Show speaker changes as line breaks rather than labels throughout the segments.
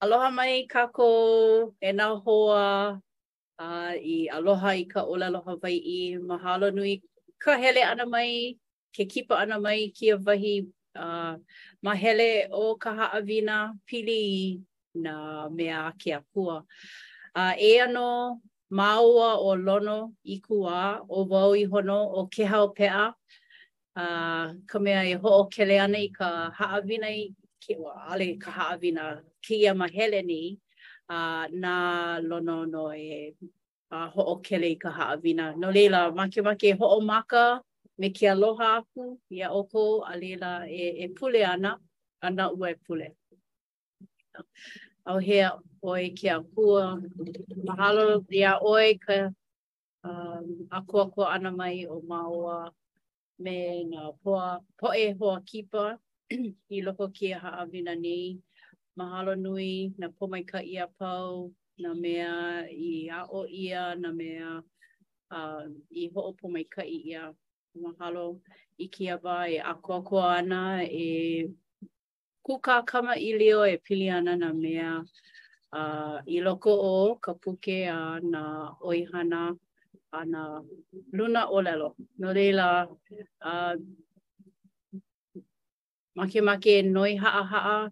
Aloha mai kākou e nā hoa a i aloha i ka ʻōlelo Hawaiʻi. Mahalo nui ka hele ʻana mai, ke kipa ʻana mai i kēia wahi uh, mahele o ka haʻawina pili i nā mea a ke Akua. A uh, eia nō māua ʻo Lono Ikuwā, ʻo wau iho nō ʻo Kēhau Peʻa, a ka mea e hoʻokele ana i ka haʻawina i ke, ua, ʻaʻole i ka haʻawina, kēia mahele nei, a na Lono nō e hoʻokele i ka haʻawina. No laila, makemake e hoʻomaka me ke aloha aku iā ʻoukou, a laila e pule ana, a naʻu a e pule. ʻAuhea ʻoe ke Akua, mahalo iā ʻoe ka ʻākoakoa ʻana mai o māua me nā poʻe hoa kipa i loko o kēia haʻawina nei. Mahalo nui nā pōmaikaʻi a pau, nā mea i aʻo ʻia, nā mea i hoʻopōmaikaʻi ʻia. Mahalo i kēia wā e ʻākoakoa ana e kūkā kamaʻilio e pili ana nā mea a i loko o ka puke a nā ʻoihana a nā lunaʻōlelo. No laila, a makemake noi haʻahaʻa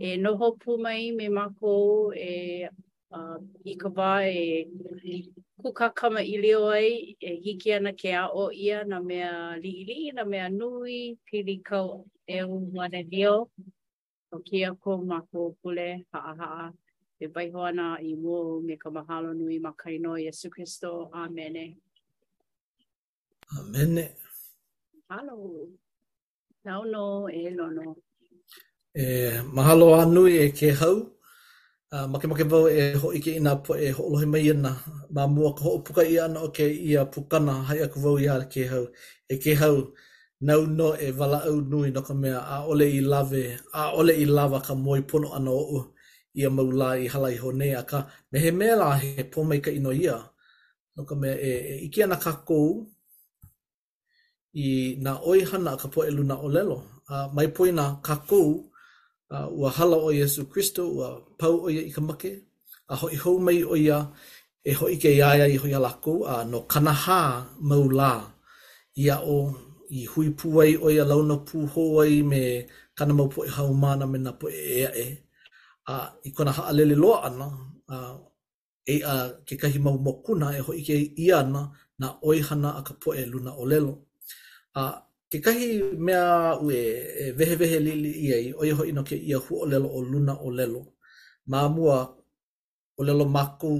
e noho pū mai me mākou e uh, i ka wā e kūkā kamaʻilio ai, e hiki ana ke aʻo ʻia nā mea liʻiliʻi, nā mea nui, pili i kāu ʻeuanelio. ʻO kēia ko mākou pule haʻahaʻa e waiho ana i mua me ka mahalo nui ma ka inoa ʻo Iesū Kristo. Amene.
Amene.
Mahalo. Nāu nō e Lono.
E mahalo a nui e Kēhau. Uh, ah, makemake wau e hōʻike i nā poʻe e hoʻolohe mai ana ma mua ka hoʻopuka ʻia ana o kēia pukana haʻi aku wau iā Kēhau. E Kēhau, nāu nō e walaʻau nui no ka mea ʻaʻole i lawe, ʻaʻole i lawa ka moe pono ʻana oʻu ia mau lā i hala iho nei, akā me he mea lā he pōmaikaʻi nō ia, no ka mea e, e ʻike ana kākou i nā ʻoihana a ka poʻe lunaʻōlelo, a mai poina kākou, a ua hala ʻo Iesū Kristo, ua pau ʻo ia i ka make, a hoʻi hou mai ʻo ia e hōʻike iā ia iho iā lākou, a no kanahā mau lā i aʻo, i hui pū ai ʻo ia launa pū hou ai me kāna mau poʻe haumāna me nā poʻe ʻē aʻe, a i kona haʻalele loa ʻana, a Eia kekahi mau mokuna e hōʻike ʻia ana nā ʻoihana a ka poʻe lunaʻōlelo. A kekahi mea aʻu e wehewehe liʻiliʻi ai, ʻo ia hoʻi no kēia huaʻōlelo ʻo lunaʻōlelo. Ma mua, ʻōlelo mākou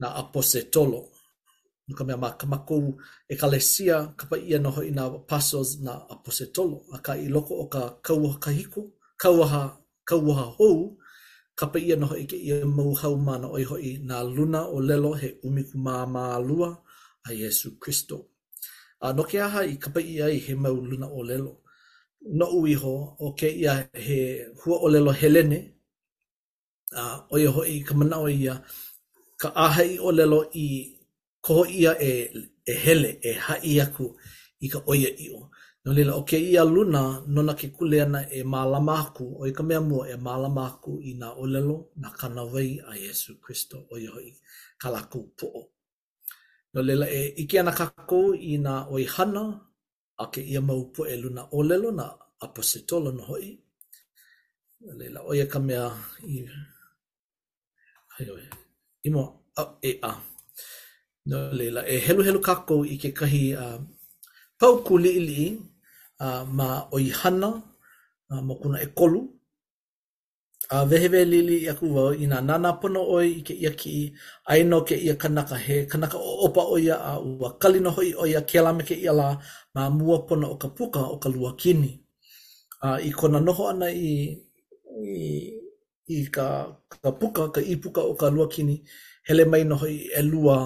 nā ʻaposetolo, no ka mea, ma kā mākou ʻekalesia, kapa ʻia nō hoʻi nā apostles nā ʻaposetolo. Akā, i loko o ka kauoha kahiko, kauoha kauoha hou, kapa ʻia nō hoʻi kēia mau haumāna ʻo ia hoʻi nā luna ʻōlelo he ʻumikumamālua a Iesū Kristo. A no ke aha i kapa ʻia ai he mau luna ʻōlelo? Noʻu iho, ʻo kēia he huaʻōlelo Helene, a ʻo ia hoʻi ka manaʻo ia ka ʻahaʻiʻōlelo i koho ʻia e, e hele, e haʻi aku i ka ʻoiaʻiʻo. No laila, ʻo kēia luna nona ke kuleana e mālama aku, ʻo ia ka mea mua, e mālama aku i nā ʻōlelo, nā kānāwai a Iesū Kristo, ʻo ia hoʻi ko lākou poʻo. No laila, e ʻike ana kākou i nā ʻoihana a kēia mau poʻe luna ʻōlelo, nā ʻAposetolo nō hoʻi, no laila, ʻo ia ka mea i, hiʻi ʻoe, i mua, aʻe, ʻeā. No laila, e heluhelu kākou i kekahi uh, paukū liʻiliʻi uh, ma ʻOihana uh, mokuna ʻekolu, a wehewehe liʻiliʻi aku wau, inā nānā pono ʻoe i kēia kiʻi, aia nō kēia kanaka, he kanaka ʻoʻopa ʻo ia a ua kali nō hoʻi ʻo ia kēlā me kēia lā ma mua pono o ka puka o ka luakini. A i kona noho ʻana i i ka ka puka, ka ʻīpuka o ka luakini, hele mai nō hoʻi ʻelua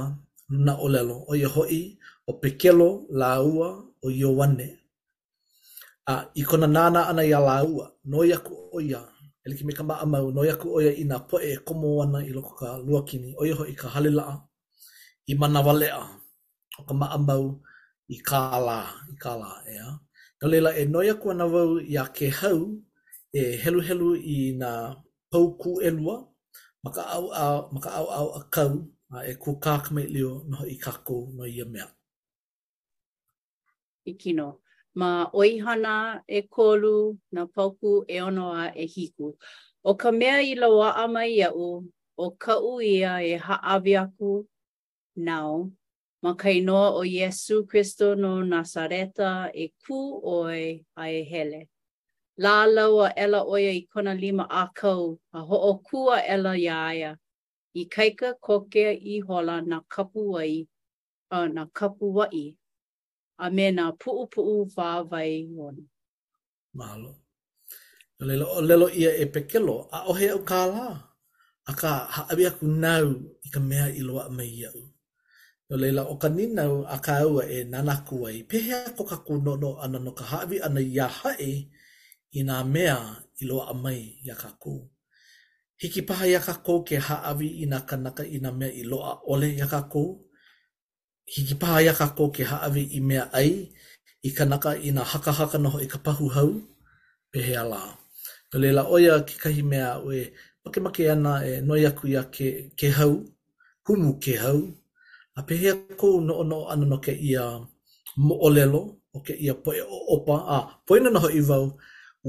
lunaʻōlelo, ʻo ia hoʻi, ʻo Pekelo lāua ʻo Ioane. A i kona nānā ʻana iā lāua, noi aku ʻo ia e like me ka maʻamau, noi aku ʻo ia i nā poʻe e komo ana i loko o ka luakini, ʻo ia hoʻi ka hale laʻa i manawaleʻa ʻo ka maʻamau i kālā, i kālā, ʻeā? No laila, e noi aku ana wau iā Kēhau e heluhelu i nā paukū ʻelua ma ka ʻaoʻao, ma ka ʻaoʻao ʻākau, a e kūkākamaʻilio nō hoʻi kākou no ia mea.
Hiki nō. Ma ʻoihana ʻekolu nā paukū ʻeono a ʻehiku. ʻO ka mea i loaʻa mai iaʻu, ʻo kaʻu ia e hāʻawi aku nāu ma ka inoa ʻo Iesū Kristo no Nasareta e kū ʻoe a e hele. Lālau aʻela ʻo ia i kona lima ʻākau a hoʻokū aʻela iā ia. Ikaika koke ihola nā kapuaʻi a nā kapuaʻi, a me nā puʻupuʻu wāwae ona.
Mahalo. No laila, ʻōlelo ʻia e Pekelo, ʻAʻohe aʻu kālā, akā, hāʻawi aku nāu i ka mea i loaʻa mai iaʻu. No laila, ʻo ka nīnau a kāua e nānā aku ai, pehea ko kākou noʻonoʻo ʻana no ka hāʻawi ʻana iā haʻi i nā mea i loaʻa mai iā kākou? Hiki paha iā kākou ke hāʻawi i nā kānaka i nā mea i loaʻa ʻole iā kākou? Hiki paha iā kākou ke hāʻawi i mea ʻai i kanaka inā hakahaka nō hoʻi ka pahu hau? Pehea lā? No laila, ʻo ia kekahi mea aʻu e makemake ana e noi aku iā Kē, Kēhau. Kumu Kēhau, a pehea kou noʻonoʻo ʻana no kēia moʻolelo o kēia poʻe ʻoʻopa, a poina nō hoʻi wau,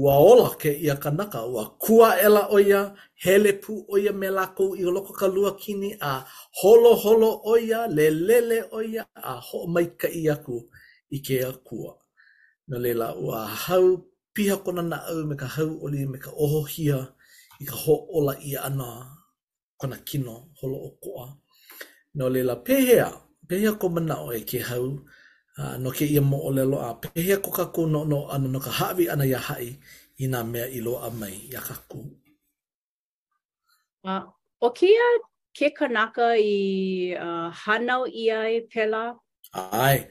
ua ola kēia kanaka, ua kū aʻela ʻo ia, hele pū ʻo ia me lākou i loko o ka luakini, a holoholo ʻo ia, lelele ʻo ia, a hoʻomaikaʻi aku i ke Akua. No laila, ua hau piha kona naʻau me ka hauʻoli me ka ohohia i ka hoʻōla ʻia ʻana kona kino holoʻokoʻa. No laila, pehea, pehea kou manaʻo e Kēhau uh, no kēia moʻolelo a pehea ko kākou noʻonoʻo ʻana no ka hāʻawi ʻana iā haʻi i nā mea i loaʻa mai iā kākou?
Uh, ʻO kēia ke kanaka i uh, hānau ʻia ai pēlā?
ʻAe.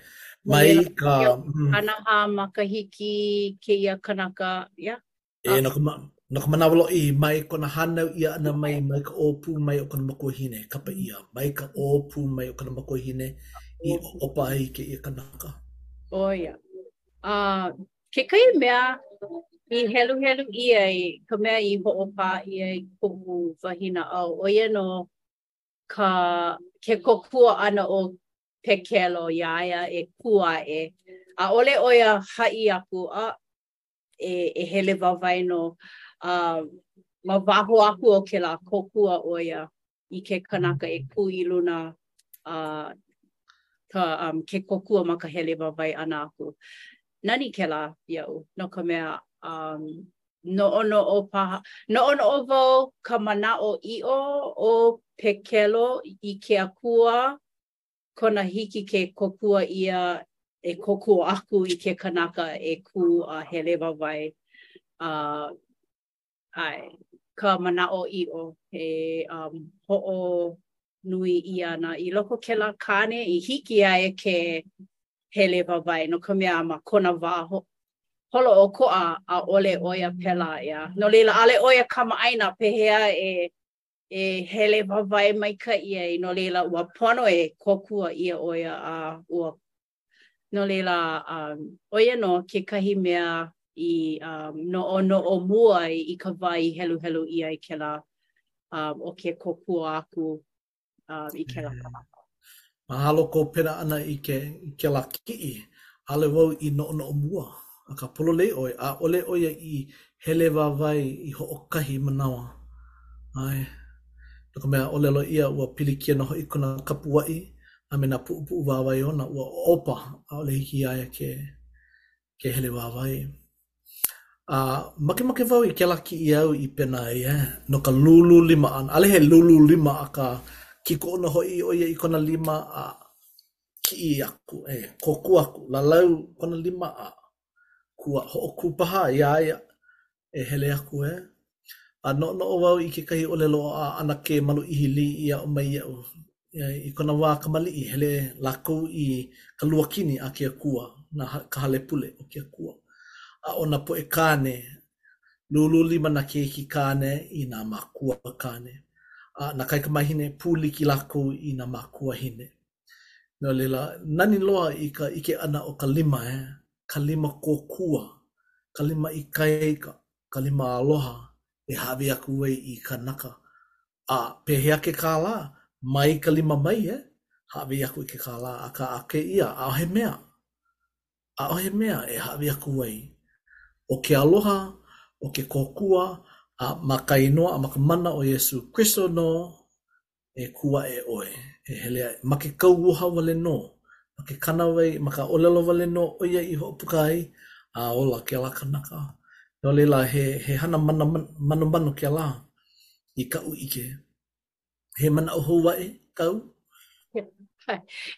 Mai ka...
Kanahā makahiki kēia kanaka, ʻeā?
ʻĒ, no ka, no ka manawa lōʻihi, mai kona hānau ʻia ʻana mai, mai ka ʻōpū mai o kona makuahine, kapa ʻia, mai ka ʻōpū mai o kona makuahine,
i ʻoʻopa
ai kēia kanaka.
ʻO ia. Uh, kekahi mea i heluhelu ʻia ai ka mea i hoʻopā ʻia ai koʻu wahi naʻau, ʻo ia nō ka ke kōkua ʻana o Pekelo iā ia e kū aʻe. ʻAʻole ʻo ia haʻi aku, a e, e hele wāwae nō. A ma waho aku o kēlā kōkua ʻo ia i ke kanaka e kū i luna a ka um, ke kōkua ma ka hele wāwae ana aku. Nani kēlā iaʻu no ka mea um, noʻonoʻo paha, noʻonoʻo wau ka manaʻoʻiʻo o Pekelo i ke Akua Kona hiki ke kōkua ʻia e kōkua aku i ke kanaka e kū a hele wāwae. A, ʻae, ka manaʻoʻiʻo e hoʻonui ʻia ana i loko kēlā kāne i hiki ai ke hele wāwae, no ka mea, ma kona wā holoʻokoʻa, ʻaʻole ʻo ia pēlā, ʻeā? No laila, ʻaʻole ʻo ia kamaʻāina pehea e e hele wāwae maikaʻi ai, no laila, ua pono e kōkua ʻia ʻo ia a ua No laila, um, ʻo ia nō kekahi mea i um, noʻonoʻo mua ai i ka wā i heluhelu ai i kēlā um, ʻo ke kōkua aku um, i kēlā kanaka.
Mahalo ko pena ʻana i ke i kēlā kiʻi, ʻaʻole wau i noʻonoʻo mua, akā pololei ʻoe, ʻaʻole ʻo ia i hele wāwae i hoʻokahi manawa. ʻAe. No ka mea, ʻōlelo ʻia ua pilikia nō hoʻi kona kapuaʻi a me nā puʻupuʻu wāwae ona, ua ʻoʻopa, ʻaʻole hiki iā ia ke. ke hele wāwae. A makemake wau i kēlā kiʻi au i pena ai ē, no ka lūlū lima ʻana, ʻaʻole he lūlū lima akā kīkoʻo nō hoʻi ʻo ia i kona lima a kiʻi aku e kōkua aku, lālau kona lima a kū a hoʻokū paha iā ia e hele aku ē. A noʻonoʻo wau i kekahi ʻōlelo a ʻAnakē Maluʻihi Lee i aʻo mai iaʻu. I kona wā kamaliʻi, hele lākou i ka luakini a ke akua, na ka hale pule o ke akua. A ʻo nā poʻe kāne, lūlū lima nā keiki kāne i nā mākua kāne. A nā kaikamahine, pūliki lākou i nā mākuahine. No laila, nani loa i ka ʻike ʻana o ka lima, ē, ka lima kōkua, ka lima ikaika, ka lima aloha e hāʻawi aku ai i kanaka. A pehea ke kālā? Mai ka lima mai, ē? Hāʻawi aku i ke kālā, akā ʻo kēia, ʻaʻohe mea, ʻaʻohe mea e hāʻawi aku ai. ʻO ke aloha, ʻo ke kōkua, a ma ka inoa a ma ka mana o Iesū Kristo nō e kū aʻe ʻoe e hele a ma ke kauoha wale nō, ma ke kānāwai, ma ka ʻōlelo wale nō ʻo ia i hoʻopuka ai, a ola kēlā kanaka. No laila, he he hana mana manomano kēlā i kaʻu ʻike. He manaʻo hou aʻe kāu?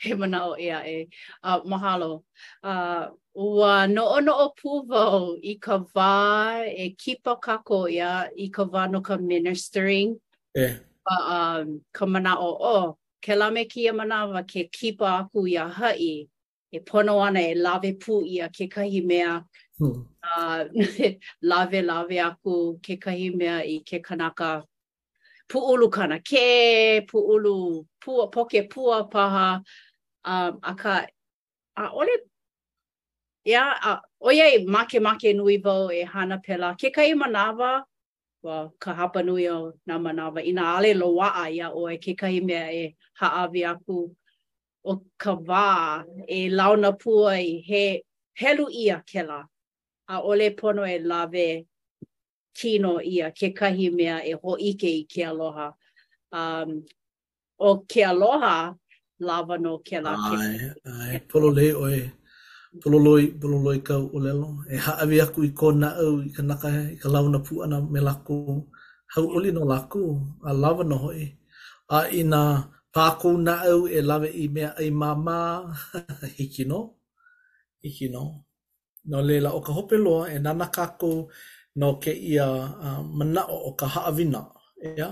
He manaʻo ʻē aʻe. A mahalo. A ua noʻonoʻo pū wau i ka wā e kipa kākou iā i ka wā no ka ministering
ʻĒ.
A um, ka manaʻo, oh, kēlā me kēia manawa ke kipa aku iā haʻi, e pono ana e lawe pū ʻia kekahi mea,
hmm.
uh, lawe, lawe aku kekahi mea i ke kanaka, pūʻolo kanakē, pūʻolo pua, pōkē pua paha, um, akā, ʻaʻole, ia, a, ʻoiai, makemake nui wau e hana pēlā, kekahi manawa, ʻO ka hapanui o nā manawa, inā ʻaʻole loaʻa iā ʻoe kekahi mea e hāʻawi aku, ʻo ka wā e launa pū ai he helu ʻia kēlā, ʻaʻole pono e lawe kino ʻia kekahi mea e hōʻike i ke aloha. A ʻO ke aloha lawa nō kēlā kekahi.
ʻAe, ʻae, pololei ʻoe, pololoi, pololoi kāu ʻōlelo. E hāʻawi aku i ko naʻau i kanaka i ka launa pū ʻana me lākou. Hauʻoli nō lākou, a lawa nō hoʻi. A inā pā kou naʻau e lawe i mea ʻai māmā, hiki nō, hiki nō. No laila, ʻo ka hope loa e nānā kākou no kēia manaʻo o ka haʻawina, ʻeā?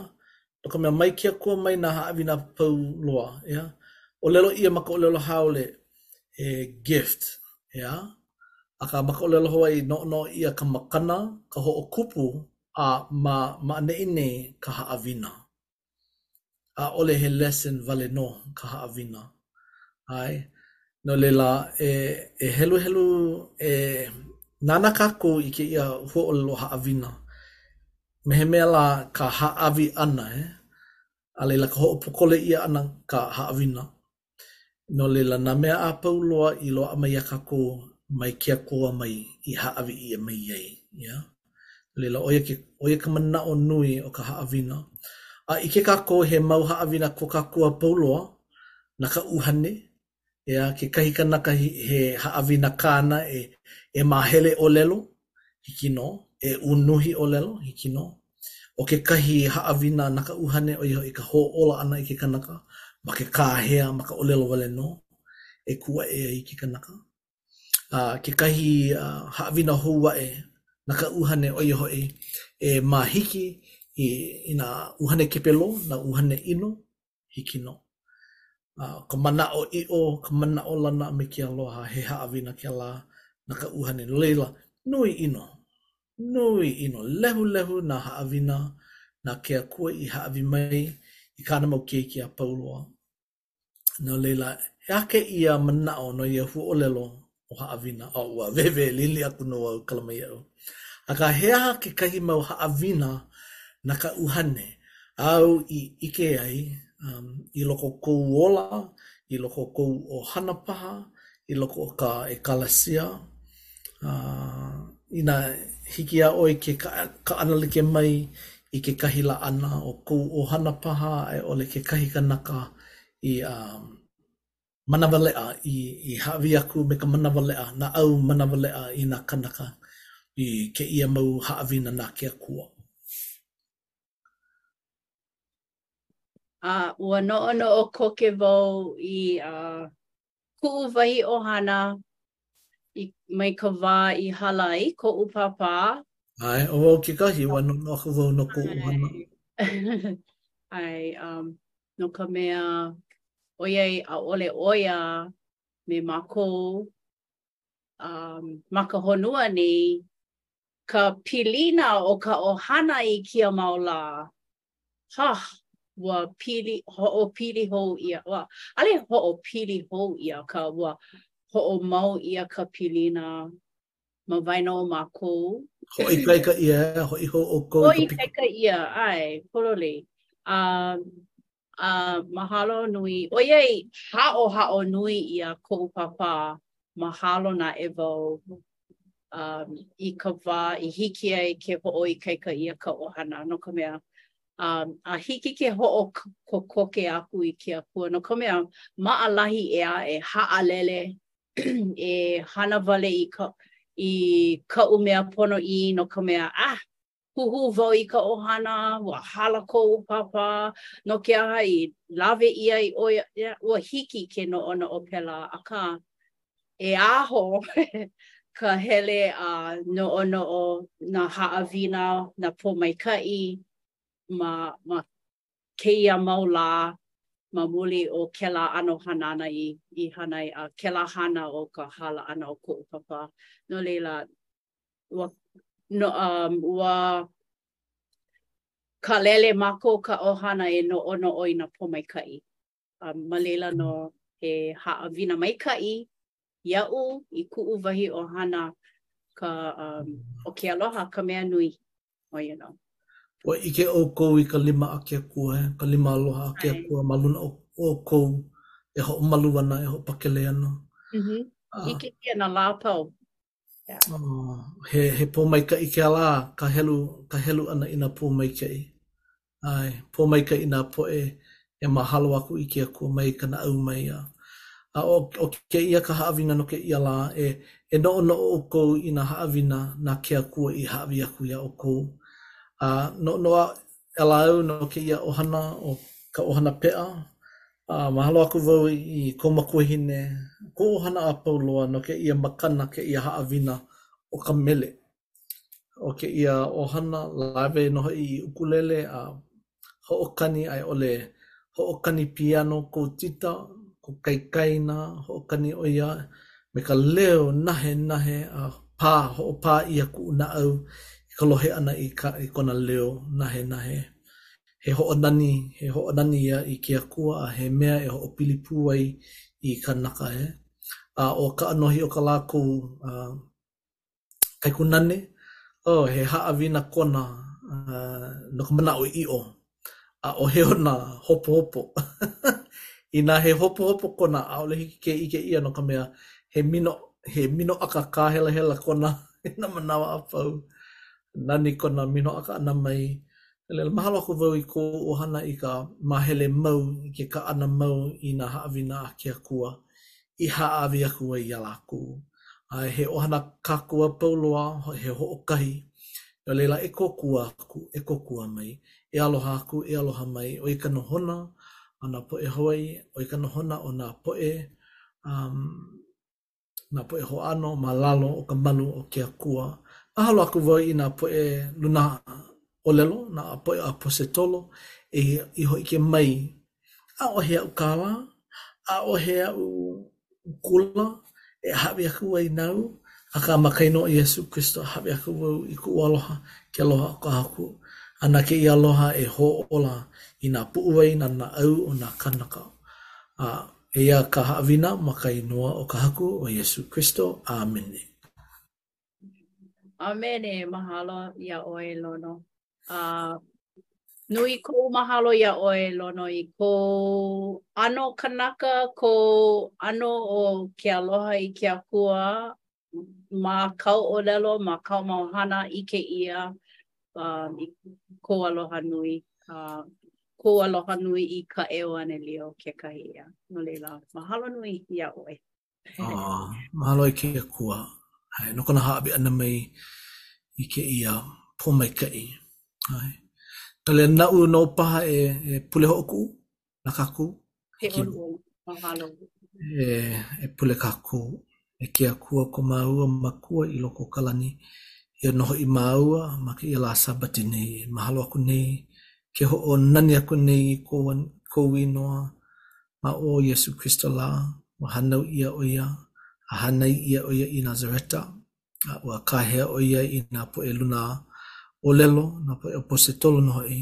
No ka mea, mai ke Akua mai nā haʻawina a pau loa, ʻeā? ʻŌlelo ʻia ma ka ʻōlelo haole, he gift, ʻeā? Akā, ma ka ʻōlelo Hawaiʻi, noʻonoʻo ʻia ka makana, ka hoʻokupu, a ma ma ʻaneʻi nei ka haʻawina. ʻaʻole he lesson wale nō ka haʻawina. ʻAe, no laila, e e heluhelu, e nānā kākou i kēia huaʻōlelo haʻawina, me he mea lā ka hāʻawi ʻana, e? A laila, ka hoʻopōkole ʻia ʻana ka haʻawina, No laila, nā mea a pau loa i loaʻa mai iā kākou mai ke Akua mai i hāʻawi ʻia mai ai, ʻeā. No laila, ʻo ia ke ʻo ia ka manaʻo nui o ka haʻawina. A ʻike kākou he mau haʻawina ko kākou a pau loa, na ka ʻuhane, ʻeā, kekahi kanaka he haʻawina kāna e e māhele ʻōlelo, hiki nō, e unuhi ʻōlelo, hiki nō, ʻo kekahi haʻawina na ka ʻuhane, ʻo ia hoʻi ka hōʻola ʻana i ke kanaka ma ke kāhea ma ka ʻōlelo wale nō e kū aʻe ai ke kanaka. A kekahi haʻawina hou aʻe na ka ʻuhane, ʻo ia hoʻi, e māhiki i nā ʻuhane kepelō, nā ʻuhane ʻino, hiki nō. A ʻo ka manaʻoʻiʻo, ka manaʻolana a me ke aloha, he haʻawina kēlā na ka ʻuhane. No laila, nui ʻino, nui ʻino, lehulehu nā haʻawina, na ke Akua i hāʻawi mai i kāna mau keiki a pau loa. No laila, he aha kēia manaʻo no ia huaʻōlelo ʻo haʻawina, a ua wehe liʻiliʻi aku nō au kala mai iaʻu. Akā, he aha kekahi mau haʻawina na ka ʻuhane āu i ʻike ai um, i loko o kou ola, i loko o kou ʻohana paha, i loko o ka ʻekalesia? Uh, inā hiki iā ʻoe ke kaʻanalike mai i kekahi laʻana o kou ʻohana paha a i ʻole kekahi kanaka i um, manawaleʻa i hāʻawi aku me ka manawaleʻa, naʻau manawaleʻa i nā kānaka i kēia mau haʻawina na ke Akua.
A ua noʻonoʻo koke wau i kuʻu wahi ʻohana i mai ka wā i hala ai koʻu pāpā.
ʻAe, ʻo wau kekahi, ua noʻonoʻo aku wau no kou ʻohana.
ʻAe, um, no ka mea, ʻoiai ʻaʻole ʻo ia me mākou um, ma ka honua nei, ka pilina o ka ʻohana i kēia mau lā, ha, ua pili, hoʻopili hou ʻia, ua, ʻaʻole hoʻopili hou ʻia, akā, ua hoʻomau ʻia ka pilina ma waena o mākou.
Hoʻoikaika ʻia, hoʻi hou ʻoukou i ka piko.
Hoʻoikaika ʻia, ʻae, pololei. A A mahalo nui, ʻoiai haʻohaʻo nui ʻia koʻu pāpā, mahalo naʻe wau i ka wā i hiki ai ke hoʻoikaika ʻia ka ʻohana, no ka mea, a hiki ke hoʻokokoke aku i ke Akua, no ka mea, maʻalahi, ʻeā, e haʻalele, e hana wale i kaʻu mea ponoʻī, no ka mea, ah! huhū wau i ka ʻohana, ua hala koʻu pāpā, no ke aha i lawe ʻia ai ʻo ia, ua hiki ke noʻonoʻo pēlā, akā, e aho ka hele a noʻonoʻo nā haʻawina, nā pōmaikaʻi ma ma kēia mau lā ma muli o kēlā ʻano hanana i hana ai a kēlā hana o ka hala ʻana o koʻu pāpā. No laila, ua no um, ua kalele mākou ka ʻohana e noʻonoʻo i nā pōmaikaʻi. A ma laila nō he haʻawina maikaʻi iaʻu i kuʻu wahi ʻohana ka um, ʻo ke aloha ka mea nui. ʻO ia nō.
Ua ʻike ʻoukou i ka lima a ke Akua, he ka lima aloha a ke Akua ma luna o ʻoukou e hoʻomalu ana, e hoʻopakele ana.
Mm-hmm.
Uh,
ʻIke ʻia nā lā a pau. Yeah.
Oh, he, he pōmaikaʻi kēlā, ka helu, ka helu ʻana i nā pōmaikaʻi. ʻAe, pōmaikaʻi nā poʻe e mahalo aku i ke akua mai ka naʻau mai a. A ʻo, ʻo kēia ka haʻawina no kēia lā, e, e noʻonoʻo ʻoukou i nā haʻawina na ke akua i hāʻawi aku iā ʻoukou. A noʻonoʻo a ʻElā au no kēia ʻohana ʻo ka ʻohana Peʻa, a mahalo aku wau i kou makuahine kou ʻohana a pau loa no kēia makana kēia haʻawina ʻo ka mele. ʻO kēia ʻohana lawe nō hoʻi i ʻukulele a hoʻokani a i ʻole hoʻokani piano kou tita, ko kaikaina, hoʻokani ʻo ia me ka leo nahenahe a pā, hoʻopā ʻia kuʻu naʻau i ka lohe ʻana i ka i kona leo nahenahe. He hoʻonani, he hoʻonani ia i ke Akua a he mea e hoʻopili pū ai i kānaka, he. A ʻo ka ʻano hoʻi o kā lākou, a. kaikunāne, oh, he haʻawina kona uh, no ka manaʻoʻiʻo, ʻaʻohe ona hopohopo. Inā he hopohopo kona, ʻaʻole hiki ke ʻike ʻia no ka mea, he mino, he minoʻaka kāhelahela kona i nā manawa a pau. Nani kona minoʻaka ʻana mai, laila, mahalo aku wau i kou ʻohana i ka māhele mau i ke kaʻana mau i nā haʻawina a ke akua. i hāʻawi aku ai iā lākou. A he ʻohana kākou a pau loa, he hoʻokahi, no laila e kōkua aku, e kōkua mai, e aloha aku, e aloha mai, ʻo ia ka nohona o nā poʻe Hawaiʻi, ʻo ia ka nohona o nā poʻe, um, nā poʻe hoʻāno ma lalo o ka malu o ke Akua. Mahalo aku wau i nā poʻe luna ʻōlelo nā poʻe ʻaposetolo, e i hōʻike mai, ʻAʻohe aʻu kālā, ʻaʻohe aʻu kula e hāʻawi aku ai nāu, akā ma ka inoa o Iesū Kristo hāʻawi aku wau i kuʻu aloha, ke aloha o ka Haku, a na kēia aloha e hōʻola i nā puʻuwai, nā naʻau o nā kānaka. A eia ka haʻawina ma ka Inoa o ka Haku, ʻo Iesū Kristo. ʻĀmene.
ʻĀmene, mahalo iā ʻoe e Lono. A nui koʻu mahalo iā ʻoe e Lono i kou ʻano kanaka, kou ʻano o ke aloha i ke Akua ma kāu ʻōlelo, ma kāu mau hana ʻike ʻia i kou aloha nui, kou aloha nui i ka ʻeuanelio kekahi. No laila, mahalo nui iā ʻoe.
Uh, mahalo i ke Akua. ʻAe, no kona hāʻawi ʻana mai i kēia pōmaikaʻi. ʻAe. Tale naʻu nō paha e, e pule hoʻokuʻu na kākou.
Hiki, mahalo.
E, e pule kākou. E ke Akua ko māua makua i loko o ka lani. Eia nō hoʻi māua ma kēia lā Sābati nei. Mahalo aku nei. Ke hoʻonani aku nei i kou, kou inoa. ma o Iesū Kristo lā, ua hānau ʻia ʻo ia, a hānai ʻia ʻo ia i Nazareta, a ua kāhea ʻo ia i nā poʻe luna ʻōlelo, nā poʻe ʻaposetolo nō hoʻi,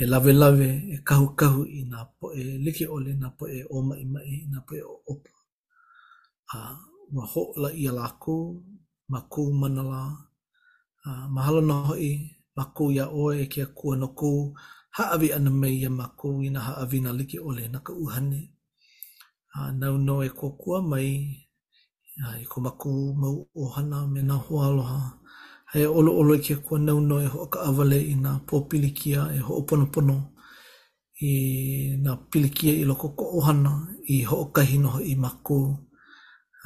e lawelawe, e kahukahu i nā poʻe like ʻole, nā poʻe ʻōmaʻimaʻi, nā poʻe ʻoʻopa. a ua hōʻola ʻia lākou ma kou mana lā. A mahalo nō hoʻi mākou iā ʻoe, e ke Akua, no kou hāʻawi ʻana mai iā mākou i nā haʻawina like ʻole na ka ʻUhane. A nāu nō e kōkua mai i ko mākou mau ʻohana me nā hoaaloha. E ʻoluʻolu e ke Akua, nāu nō e hoʻokaʻawale i nā pōpilikia e hoʻoponopono i nā pilikia i loko o ka ʻohana i hoʻokahi nō hoʻi mākou.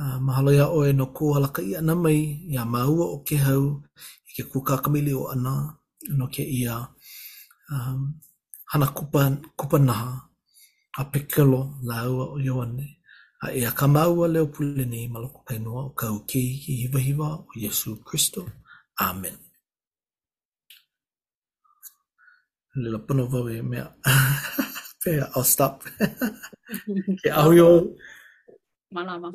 A mahalo iā ʻoe no kou alakaʻi ʻana mai iā māua ʻo Kēhau i ke kūkā kamaʻilio ʻana no kēia hana kupa kupaianaha a Pekelo lāua ʻo Ioane a eia kā māua leo pule nei ma loko o ka inoa o kāu Keiki hiwahiwa ʻo Iesū Kristo. ʻĀmene. Laila pono wau e mea. Pehea, I'll stop. Ke ahui ou.
Malama.